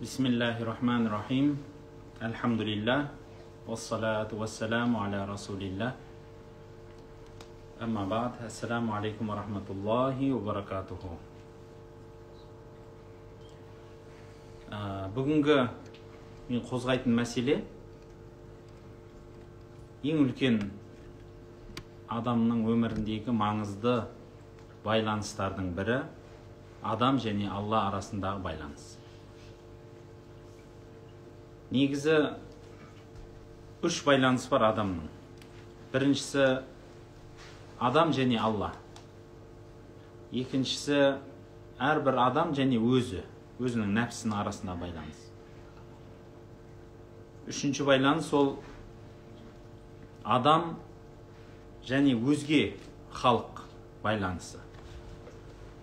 Бисмиллахи-рахмани-рахим. Альхамдулиллах. Вассалату вассаламу аля расулиллах. Амма бад. Ассаламу алейкум ва рахматуллахи ва баракатуху. А, Бүгінгі мен қозғайтын мәселе ең үлкен адамның өміріндегі маңызды байланыстардың бірі адам және алла арасындағы байланыс. Негізі үш байланыс бар адамның. Біріншісі адам және алла. Екіншісі әрбір адам және өзі өзінің нәпсінің арасында байланыс. Үшінші байланыс ол адам және өзге халық байланысы.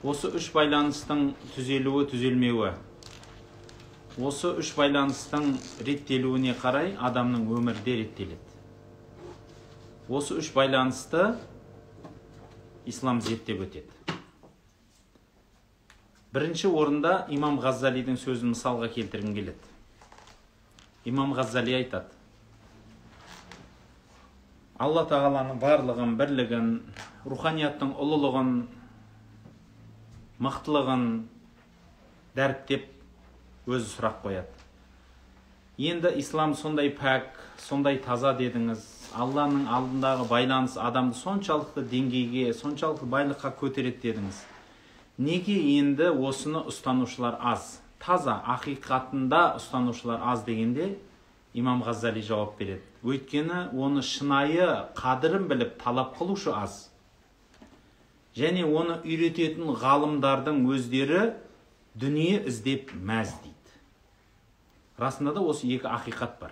Осы үш байланыстың түзелуі түзелмеуі. Осы үш байланыстың реттелуіне қарай адамның өмірі де реттеледі. Осы үш байланысты ислам зерттеп өтеді. Бірінші орында имам ғаззалидің сөзін мысалға келтіргім келеді. Имам ғаззали айтады. Алла тағаланың барлығын бірлігін руханияттың ұлылығын мықтылығын дәріптеп өзі сұрақ қояды. Енді ислам сондай пәк сондай таза дедіңіз. Алланың алдындағы байланыс адамды соншалықты деңгейге соншалықты байлыққа көтереді дедіңіз. Неге енді осыны ұстанушылар аз? Таза ақиқатында ұстанушылар аз дегенде имам ғаззали жауап береді. Өйткені оны шынайы қадірін біліп талап қылушы аз. Және оны үйрететін ғалымдардың өздері дүние іздеп мәз дейді расында да осы екі ақиқат бар.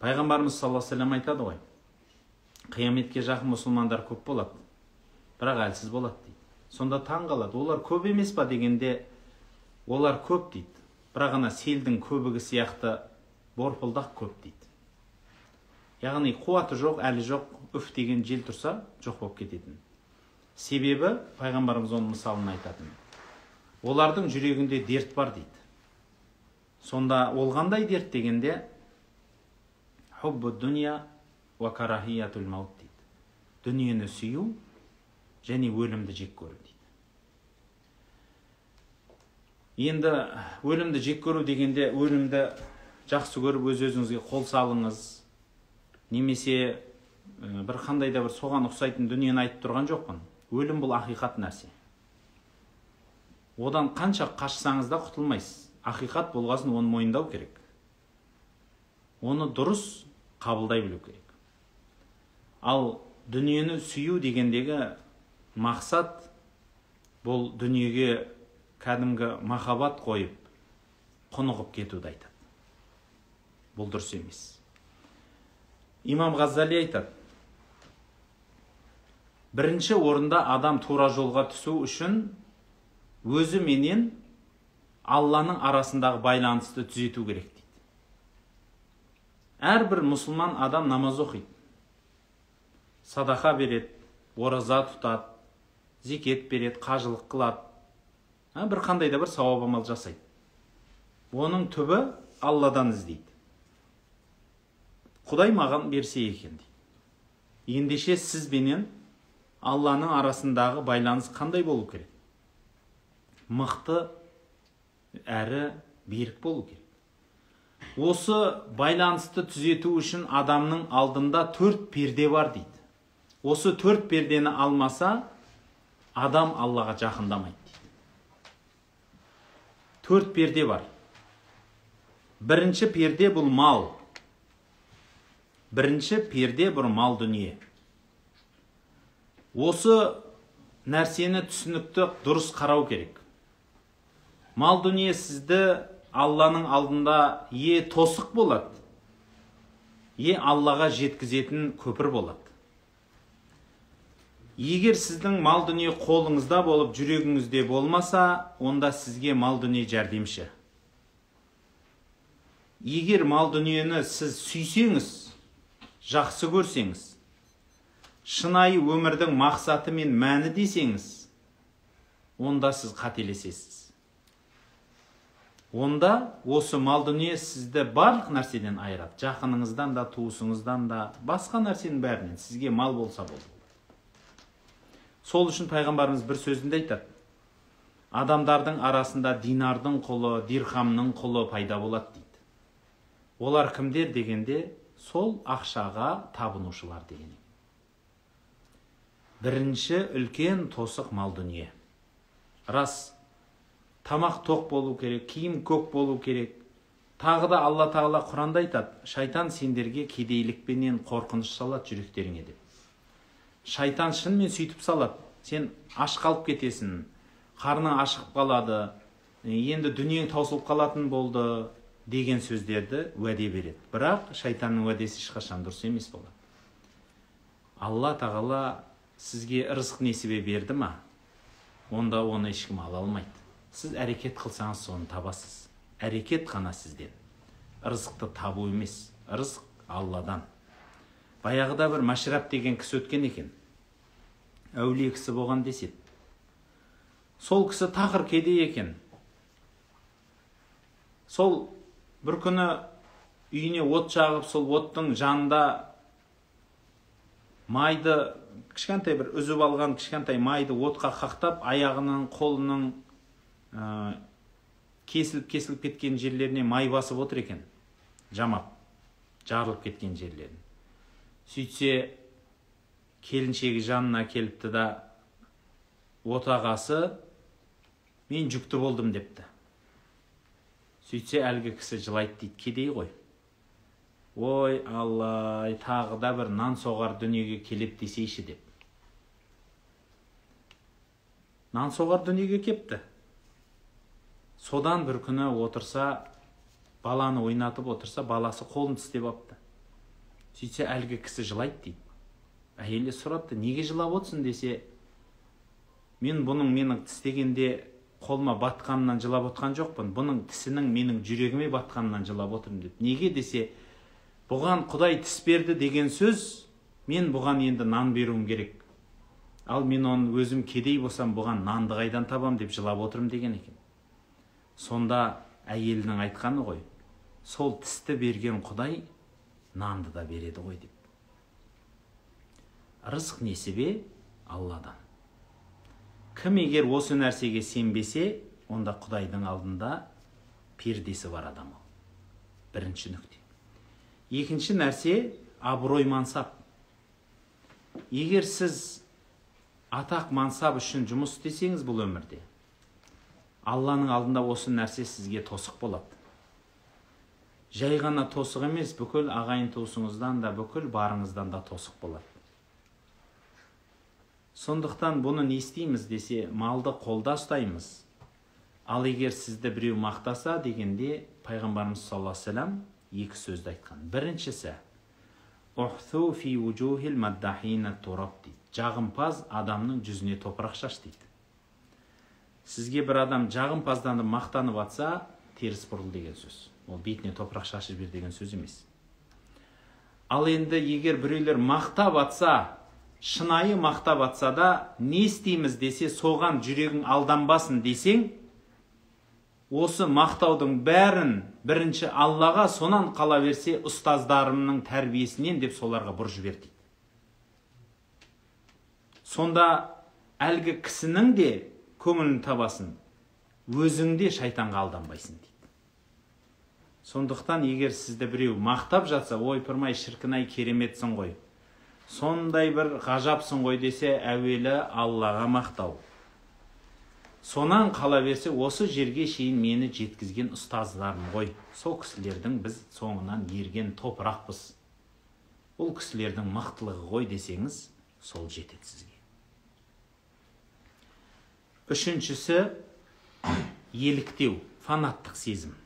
Пайғамбарымыз саллаллаху вассалам айтады ғой қияметке жақын мұсылмандар көп болады бірақ әлсіз болады дейді. Сонда таң қалады. Олар көп емес па? дегенде олар көп дейді. Бірақ ана селдің көбігі сияқты борпылдақ көп дейді. Яғни қуаты жоқ әлі жоқ үф деген жел тұрса жоқ болып кететін. Себебі пайғамбарымыз оның мысалын айтатын. Олардың жүрегінде дерт бар дейді. Сонда ол қандай дерт дегенде хуббу дүния уа карахиятул дейді. Дүниені сүю және өлімді жек көру дейді. Енді өлімді жек көру дегенде өлімді жақсы көріп өз өзіңізге қол салыңыз немесе бір қандай да бір соған ұқсайтын дүниені айтып тұрған жоқпын. Өлім бұл ақиқат нәрсе. Одан қанша қашсаңыз да құтылмайсыз. Ақиқат болғасын оны мойындау керек. Оны дұрыс қабылдай білу керек. Ал дүниені сүю дегендегі мақсат бұл дүниеге кәдімгі махаббат қойып құнығып кетуді айтады. Бұл дұрыс емес. Имам ғаззали айтады бірінші орында адам тура жолға түсу үшін өзі менен алланың арасындағы байланысты түзету керек дейді. Әрбір мұсылман адам намаз оқиды. Садақа береді ораза тұтады зекет береді қажылық қылады. Бір қандай да бір сауап амал жасайды. Оның түбі алладан іздейді. Құдай маған берсе екен дейді. Ендеше сіз бенен алланың арасындағы байланыс қандай болу керек? Мықты әрі берік болу керек. Осы байланысты түзету үшін адамның алдында төрт перде бар дейді. Осы төрт пердені алмаса адам аллаға жақындамайды дейді. Төрт перде бар. Бірінші перде бұл мал. Бірінші перде бұл мал дүние. Осы нәрсені түсінікті дұрыс қарау керек. Мал дүние сізді алланың алдында е тосық болады е аллаға жеткізетін көпір болады. Егер сіздің мал дүние қолыңызда болып жүрегіңізде болмаса онда сізге мал дүние жәрдемші. Егер мал дүниені сіз сүйсеңіз жақсы көрсеңіз шынайы өмірдің мақсаты мен мәні десеңіз онда сіз қателесесіз. Онда осы мал дүние сізді барлық нәрседен айырады. Жақыныңыздан да туысыңыздан да басқа нәрсенің бәрінен сізге мал болса болды. Сол үшін пайғамбарымыз бір сөзінде айтады. Адамдардың арасында динардың құлы дирхамның құлы пайда болады дейді. Олар кімдер дегенде сол ақшаға табынушылар деген бірінші үлкен тосық мал дүние рас тамақ тоқ болу керек киім көк болу керек тағы да алла тағала құранда айтады шайтан сендерге кедейлікпенен қорқыныш салады жүректеріңе деп шайтан шынымен сөйтіп салады сен аш қалып кетесің қарның ашығып қалады енді дүниең таусылып қалатын болды деген сөздерді уәде береді бірақ шайтанның уәдесі ешқашан дұрыс емес болады алла тағала сізге ырзық несібе берді ма? Онда оны ешкім ала алмайды. Сіз әрекет қылсаңыз соны табасыз. Әрекет қана сізден. Ырзықты табу емес. Ырзық алладан. Баяғыда бір машраб деген кісі өткен екен. Әулие кісі болған деседі. Сол кісі тақыр кедей екен. Сол бір күні үйіне от жағып сол оттың жанында майды кішкентай бір үзіп алған кішкентай майды отқа қақтап аяғының қолының ә, кесіліп кесіліп кеткен жерлеріне май басып отыр екен. Жамап жарылып кеткен жерлерін. Сөйтсе келіншегі жанына келіпті да отағасы мен жүкті болдым депті. Сөйтсе әлгі кісі жылайды дейді кедей ғой. Ой алла тағы да бір нан соғар дүниеге келеді десейші деп. Нан соғар дүниеге кепті. Содан бір күні отырса баланы ойнатып отырса баласы қолын тістеп алыпты сөйтсе әлгі кісі жылайды дейді. Әйелі сұрапты неге жылап отырсың? десе мен бұның менің тістегенде қолыма батқанынан жылап отқан жоқпын. Бұның тісінің менің жүрегіме батқанынан жылап отырмын деп. Неге? десе бұған құдай тіс берді деген сөз мен бұған енді нан беруім керек. Ал мен оны өзім кедей болсам бұған нанды қайдан табам деп жылап отырмын деген екен. Сонда әйелінің айтқаны ғой сол тісті берген құдай нанды да береді ғой деп. Рызық несібе алладан. Кім егер осы нәрсеге сенбесе онда құдайдың алдында пердесі бар адам ол. Бірінші нүкте. Екінші нәрсе абырой мансап. Егер сіз атақ мансап үшін жұмыс істесеңіз бұл өмірде алланың алдында осы нәрсе сізге тосық болады. Жай ғана тосық емес бүкіл ағайын туысыңыздан да бүкіл барыңыздан да тосық болады. Сондықтан бұны не істейміз десе малды қолда ұстаймыз. Ал егер сізді біреу мақтаса дегенде пайғамбарымыз саллаллаху алейхи екі сөзді айтқан. Біріншісі дейді. Жағымпаз адамның жүзіне топырақ шаш дейді. Сізге бір адам жағымпазданып мақтанып жатса теріс бұрыл деген сөз. Ол бетіне топырақ шашып бер деген сөз емес. Ал енді егер біреулер мақтап жатса шынайы мақтап атса да не істейміз десе соған жүрегің алданбасын десең осы мақтаудың бәрін бірінші аллаға сонан қала берсе ұстаздарымның тәрбиесінен деп соларға бұр жібер дейді сонда әлгі кісінің де көңілін табасын өзің де шайтанға алданбайсың дейді. Сондықтан егер сізді біреу мақтап жатса ойпырмай шіркін ай кереметсің ғой. Сондай бір ғажапсың ғой десе әуелі аллаға мақтау. Сонан қала берсе осы жерге шейін мені жеткізген ұстаздарым ғой. Сол кісілердің біз соңынан ерген топырақпыз. Ол кісілердің мықтылығы ғой десеңіз сол жетеді сізге. Үшіншісі еліктеу фанаттық сезім.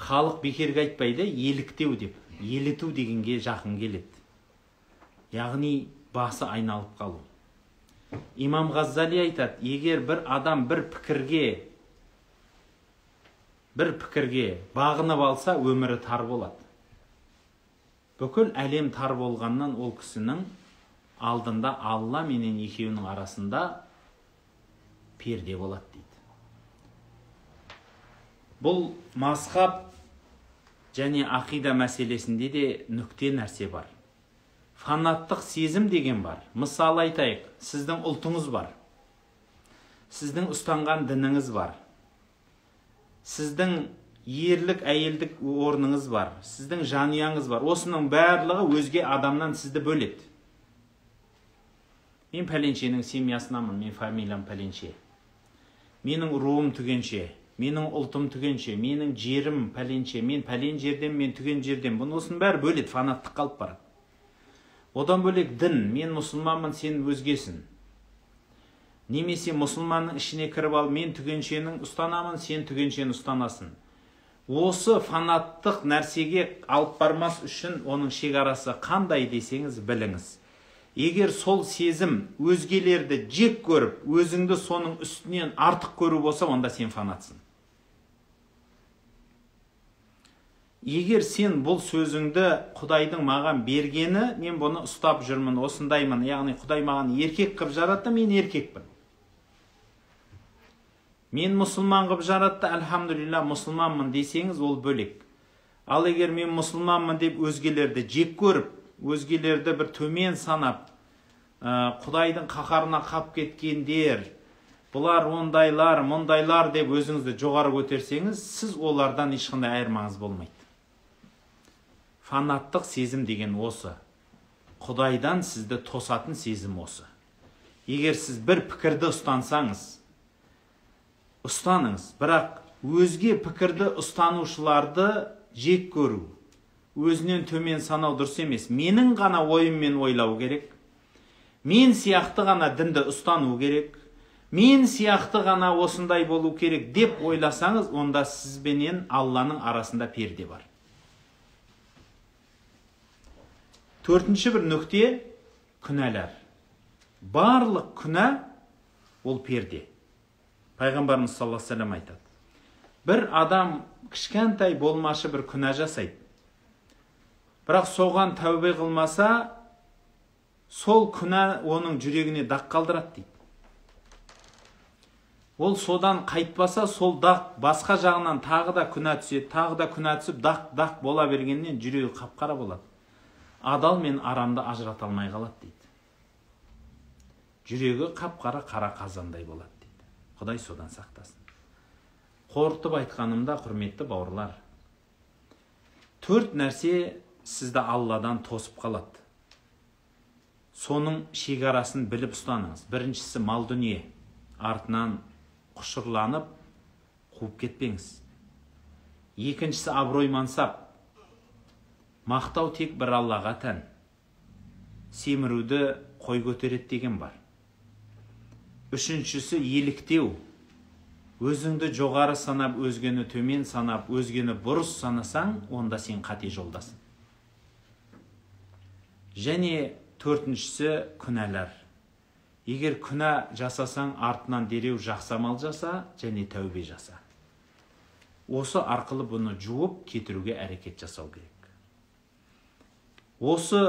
Халық бекерге айтпайды еліктеу деп. Еліту дегенге жақын келеді. Яғни басы айналып қалу. Имам ғаззали айтады егер бір адам бір пікірге бір пікірге бағынып алса өмірі тар болады бүкіл әлем тар болғаннан ол кісінің алдында алла менен екеуінің арасында перде болады дейді бұл мазхаб және ақида мәселесінде де нүкте нәрсе бар фанаттық сезім деген бар. Мысалы айтайық сіздің ұлтыңыз бар. Сіздің ұстанған дініңіз бар. Сіздің ерлік әйелдік орныңыз бар. Сіздің жанұяңыз бар. Осының барлығы өзге адамнан сізді бөледі. Мен пәленшенің семьясынанмын мен фамилиям пәленше. Менің руым түгенше менің ұлтым түгенше менің жерім пәленше. Мен пәлен жерден мен түген жерден. Бұны осының бәрі бөледі фанаттыққа алып барады. Одан бөлек дін мен мұсылманмын сен өзгесің немесе мұсылманның ішіне кіріп ал мен түгеншенің ұстанамын сен түгеншені ұстанасың осы фанаттық нәрсеге алып бармас үшін оның шекарасы қандай десеңіз біліңіз. Егер сол сезім өзгелерді жек көріп өзіңді соның үстінен артық көру болса онда сен фанатсың. Егер сен бұл сөзіңді құдайдың маған бергені мен бұны ұстап жүрмін осындаймын. Яғни құдай маған еркек қылып жаратты мен еркекпін. Мен мұсылман қылып жаратты әльхамдулилля мұсылманмын десеңіз ол бөлек. Ал егер мен мұсылманмын деп өзгелерді жек көріп өзгелерді бір төмен санап ә, құдайдың қаһарына қап кеткендер бұлар ондайлар мұндайлар деп өзіңізді жоғары көтерсеңіз сіз олардан ешқандай айырмаңыз болмайды. Фанаттық сезім деген осы. Құдайдан сізді тосатын сезім осы. Егер сіз бір пікірді ұстансаңыз ұстаныңыз. Бірақ өзге пікірді ұстанушыларды жек көру өзінен төмен санау дұрыс емес. Менің ғана ойыммен ойлау керек. Мен сияқты ғана дінді ұстану керек. Мен сияқты ғана осындай болу керек деп ойласаңыз онда сізбенен алланың арасында перде бар. Төртінші бір нүкте күнәлар барлық күнә ол перде. Пайғамбарымыз саллаллаху алейhi айтады. Бір адам кішкентай болмашы бір күнә жасайды. Бірақ соған тәубе қылмаса сол күнә оның жүрегіне дақ қалдырады дейді ол содан қайтпаса сол дақ басқа жағынан тағы да күнә түседі тағы да күнә түсіп дақ дақ бола бергеннен жүрегі қап қара болады. Адал мен арамды ажырата алмай қалады дейді. Жүрегі қап қара қара қазандай болады құдай содан сақтасын. Қорытып айтқанымда құрметті бауырлар төрт нәрсе сізді алладан тосып қалады. Соның шекарасын біліп ұстаныңыз. Біріншісі мал дүние артынан құшырланып қуып кетпеңіз. Екіншісі абырой мансап мақтау тек бір аллаға тән. Семіруді қой көтереді деген бар. Үшіншісі еліктеу. Өзіңді жоғары санап өзгені төмен санап өзгені бұрыс санасаң онда сен қате жолдасың. Және төртіншісі күнәлар. Егер күнә жасасаң артынан дереу жақсы амал жаса және тәубе жаса. Осы арқылы бұны жуып кетіруге әрекет жасау керек. Осы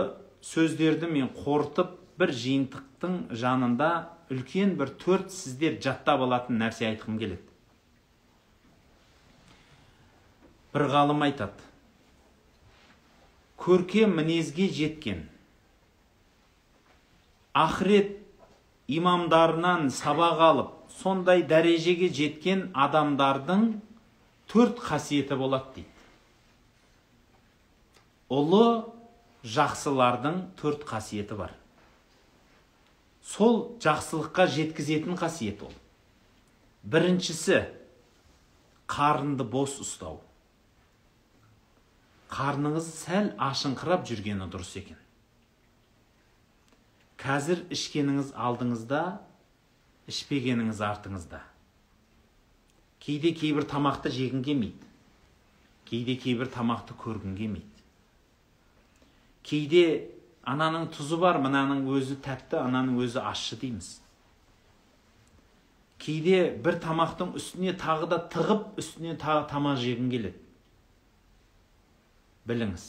сөздерді мен қорытып бір жиынтықтың жанында үлкен бір төрт сіздер жаттап алатын нәрсе айтқым келеді. Бір ғалым айтады. Көркем мінезге жеткен. Ақырет имамдарынан сабақ алып сондай дәрежеге жеткен адамдардың төрт қасиеті болады дейді. Ұлы жақсылардың төрт қасиеті бар. Сол жақсылыққа жеткізетін қасиет ол. Біріншісі қарынды бос ұстау. Қарныңыз сәл ашыңқырап жүргені дұрыс екен. Қазір ішкеніңіз алдыңызда ішпегеніңіз артыңызда. Кейде кейбір тамақты жегің келмейді. Кейде кейбір тамақты көргің келмейді. Кейде ананың тұзы бар мынаның өзі тәтті ананың өзі ащы дейміз. Кейде бір тамақтың үстіне тағы да тығып үстіне тағы тамақ жегің келеді. Біліңіз.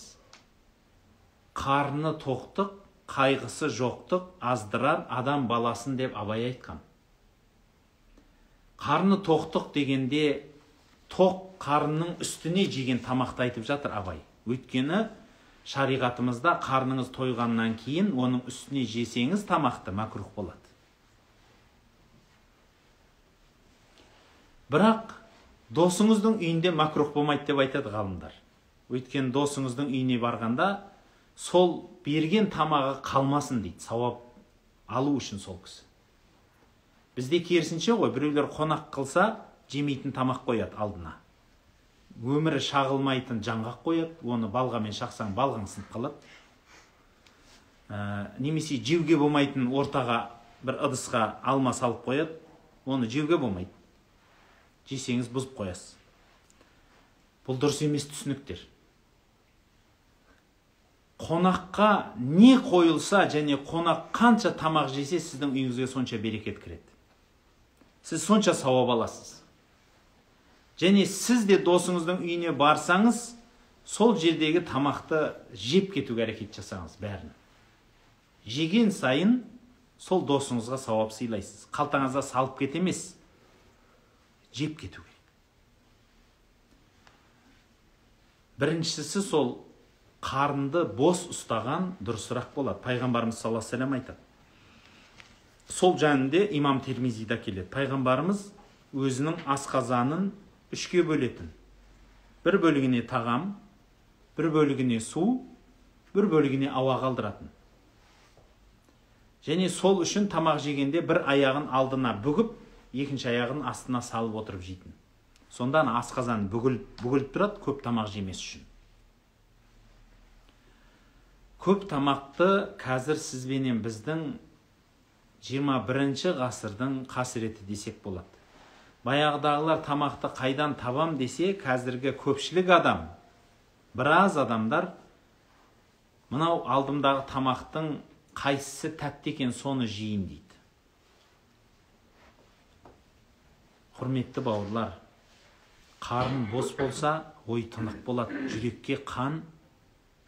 Қарны тоқтық қайғысы жоқтық аздырар адам баласын деп абай айтқан. Қарны тоқтық дегенде тоқ қарынның үстіне жеген тамақты айтып жатыр абай. Өйткені шариғатымызда қарныңыз тойғаннан кейін оның үстіне жесеңіз тамақты мәкрух болады. Бірақ досыңыздың үйінде мәкрух болмайды деп айтады ғалымдар. Өйткені досыңыздың үйіне барғанда сол берген тамағы қалмасын дейді сауап алу үшін сол кісі. Бізде керісінше ғой біреулер қонақ қылса жемейтін тамақ қояды алдына. Өмірі шағылмайтын жаңғақ қояды оны балғамен шақсаң балғаң сынып қалады. Ә, немесе жеуге болмайтын ортаға бір ыдысқа алма салып қояды оны жеуге болмайды. Жесеңіз бұзып қоясыз. Бұл дұрыс емес түсініктер. Қонаққа не қойылса және қонақ қанша тамақ жесе сіздің үйіңізге сонша берекет кіреді. Сіз сонша сауап аласыз. Және сіз де досыңыздың үйіне барсаңыз сол жердегі тамақты жеп кетуге әрекет жасаңыз бәрін. Жеген сайын сол досыңызға сауап сыйлайсыз. Қалтаңызға салып кет емес жеп кету керек біріншісі сол қарынды бос ұстаған дұрысырақ болады. Пайғамбарымыз саллаллаху алейhi айтады. Сол жөнінде имам термизиде келеді. Пайғамбарымыз өзінің асқазанын үшке бөлетін. Бір бөлігіне тағам бір бөлігіне су бір бөлігіне ауа қалдыратын. Және сол үшін тамақ жегенде бір аяғын алдына бүгіп екінші аяғын астына салып отырып жейтін. Сонда асқазан бүгіліп, бүгіліп тұрады көп тамақ жемес үшін. Көп тамақты қазір сізбенен біздің 21 ғасырдың қасіреті десек болады. Баяғыдағылар тамақты қайдан табам десе қазіргі көпшілік адам біраз адамдар мынау алдымдағы тамақтың қайсысы тәтті екен соны жейін дейді. Құрметті бауырлар қарын бос болса ой тынық болады жүрекке қан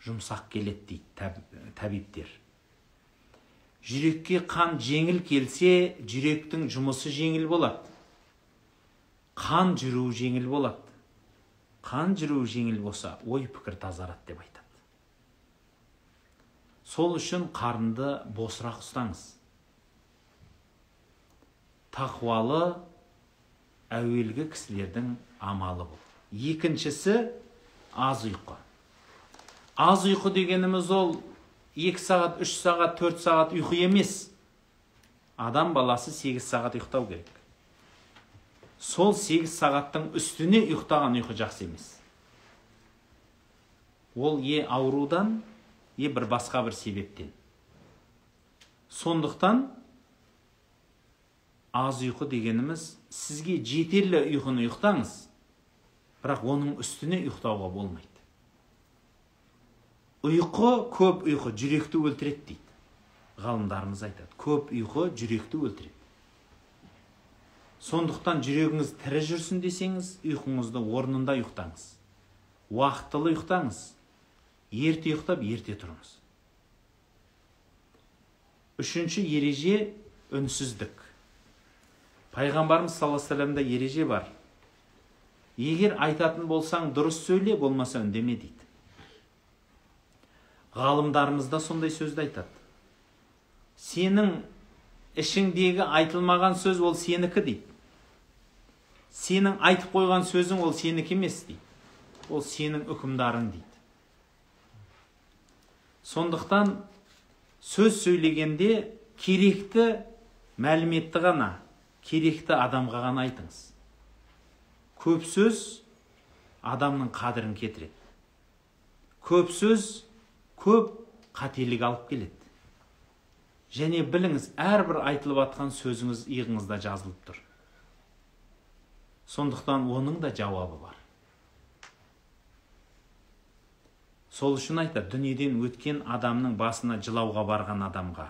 жұмсақ келеді дейді тәбиптер. Жүрекке қан жеңіл келсе жүректің жұмысы жеңіл болады. Қан жүруі жеңіл болады. Қан жүруі жеңіл болса ой пікір тазарады деп айтады. Сол үшін қарынды босырақ ұстаңыз. Тақуалы әуелгі кісілердің амалы бұл. Екіншісі аз ұйқы. Аз ұйқы дегеніміз ол екі сағат үш сағат төрт сағат ұйқы емес. Адам баласы сегіз сағат ұйықтау керек. Сол сегіз сағаттың үстіне ұйықтаған ұйқы жақсы емес. Ол е аурудан е бір басқа бір себептен. Сондықтан аз ұйқы дегеніміз сізге жетерлі ұйқыны ұйықтаңыз бірақ оның үстіне ұйықтауға болмайды. Ұйқы көп ұйқы жүректі өлтіреді дейді. Ғалымдарымыз айтады көп ұйқы жүректі өлтіреді. Сондықтан жүрегіңіз тірі жүрсін десеңіз ұйқыңызды орнында ұйықтаңыз. Уақытылы ұйықтаңыз. Ерте ұйықтап ерте тұрыңыз. Үшінші ереже үнсіздік. Пайғамбарымыз саллаллаху алейhi ереже бар. Егер айтатын болсаң дұрыс сөйле болмаса үндеме дейді. Ғалымдарымыз да сондай сөзді айтады. Сенің ішіңдегі айтылмаған сөз ол сенікі дейді. Сенің айтып қойған сөзің ол сенікі емес дейді. Ол сенің үкімдарың дейді. Сондықтан сөз сөйлегенде керекті мәліметті ғана керекті адамға ғана айтыңыз. Көп сөз адамның қадірін кетіреді. Көп сөз көп қателік алып келеді. Және біліңіз әрбір айтылып жатқан сөзіңіз иығыңызда жазылып тұр. Сондықтан оның да жауабы бар. Сол үшін айтады дүниеден өткен адамның басына жылауға барған адамға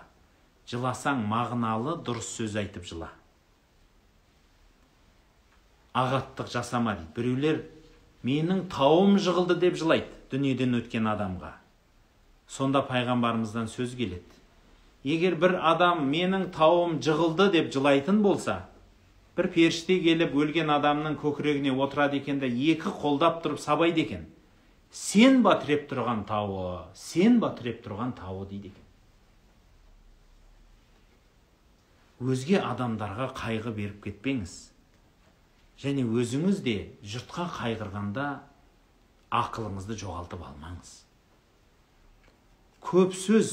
жыласаң мағыналы дұрыс сөз айтып жыла ағаттық жасама дейді. Біреулер менің тауым жығылды деп жылайды дүниеден өткен адамға. Сонда пайғамбарымыздан сөз келеді. Егер бір адам менің тауым жығылды деп жылайтын болса бір періште келіп өлген адамның көкірегіне отырады екен де екі қолдап тұрып сабайды екен. Сен ба тіреп тұрған тауы сен ба тіреп тұрған тауы дейді екен. Өзге адамдарға қайғы беріп кетпеңіз. Және өзіңіз де жұртқа қайғырғанда ақылыңызды жоғалтып алмаңыз. Көп сөз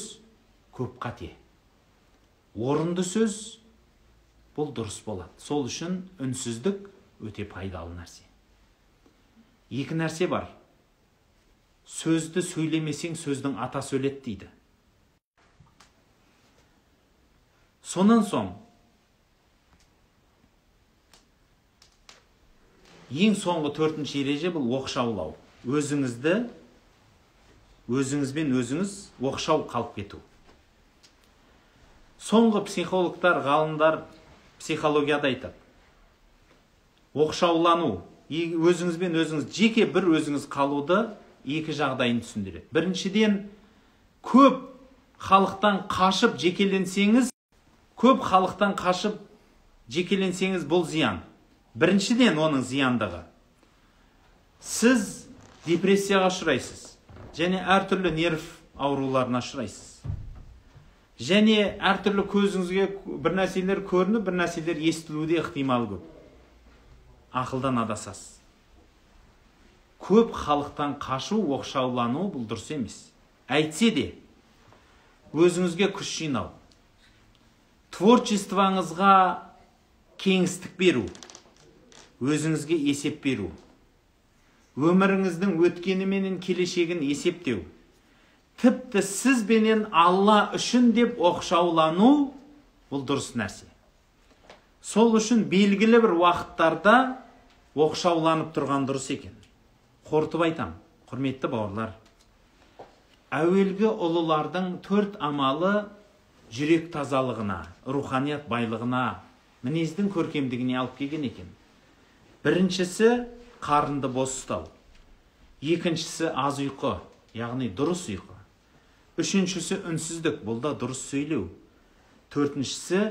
көп қате. Орынды сөз бұл дұрыс болады. Сол үшін үнсіздік өте пайдалы нәрсе. Екі нәрсе бар. Сөзді сөйлемесең сөздің атасы өледі дейді. Сонан соң ең соңғы төртінші ереже бұл оқшаулау. Өзіңізді өзіңізбен өзіңіз оқшау қалып кету. Соңғы психологтар ғалымдар психологияда айтады. Оқшаулану өзіңізбен өзіңіз жеке бір өзіңіз қалуды екі жағдайын түсіндіреді. Біріншіден көп халықтан қашып жекеленсеңіз көп халықтан қашып жекеленсеңіз бұл зиян. Біріншіден оның зияндығы. Сіз депрессияға ұшырайсыз және әртүрлі нерв ауруларына ұшырайсыз. Және әртүрлі көзіңізге бір нәрселер көрініп бір нәрселер естілуі де ықтимал көп. Ақылдан адасасыз. Көп халықтан қашу оқшаулану бұл дұрыс емес. Әйтсе де өзіңізге күш жинау. Творчествоңызға кеңістік беру. Өзіңізге есеп беру. Өміріңіздің өткені менен келешегін есептеу. Тіпті сізбенен алла үшін деп оқшаулану бұл дұрыс нәрсе. Сол үшін белгілі бір уақыттарда оқшауланып тұрған дұрыс екен. Қорытып айтам құрметті бауырлар. Әуелгі ұлылардың төрт амалы жүрек тазалығына руханият байлығына мінездің көркемдігіне алып келген екен. Біріншісі қарынды бос ұстау. Екіншісі аз ұйқы яғни дұрыс ұйқы. Үшіншісі үнсіздік. Бұл да дұрыс сөйлеу. Төртіншісі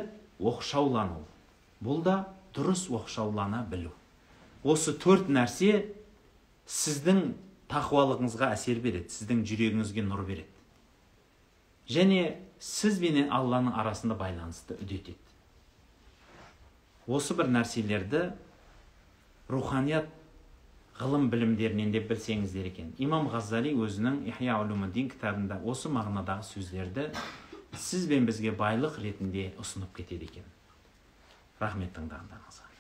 оқшаулану. Бұл да дұрыс оқшаулана білу. Осы төрт нәрсе сіздің тақуалығыңызға әсер береді сіздің жүрегіңізге нұр береді. Және сіз бенен алланың арасында байланысты үдетеді. Осы бір нәрселерді руханият ғылым білімдерінен де білсеңіздер екен имам ғаззали өзінің ихя улумуддин кітабында осы мағынадағы сөздерді сіз бен бізге байлық ретінде ұсынып кетеді екен рахмет тыңдағандарыңызға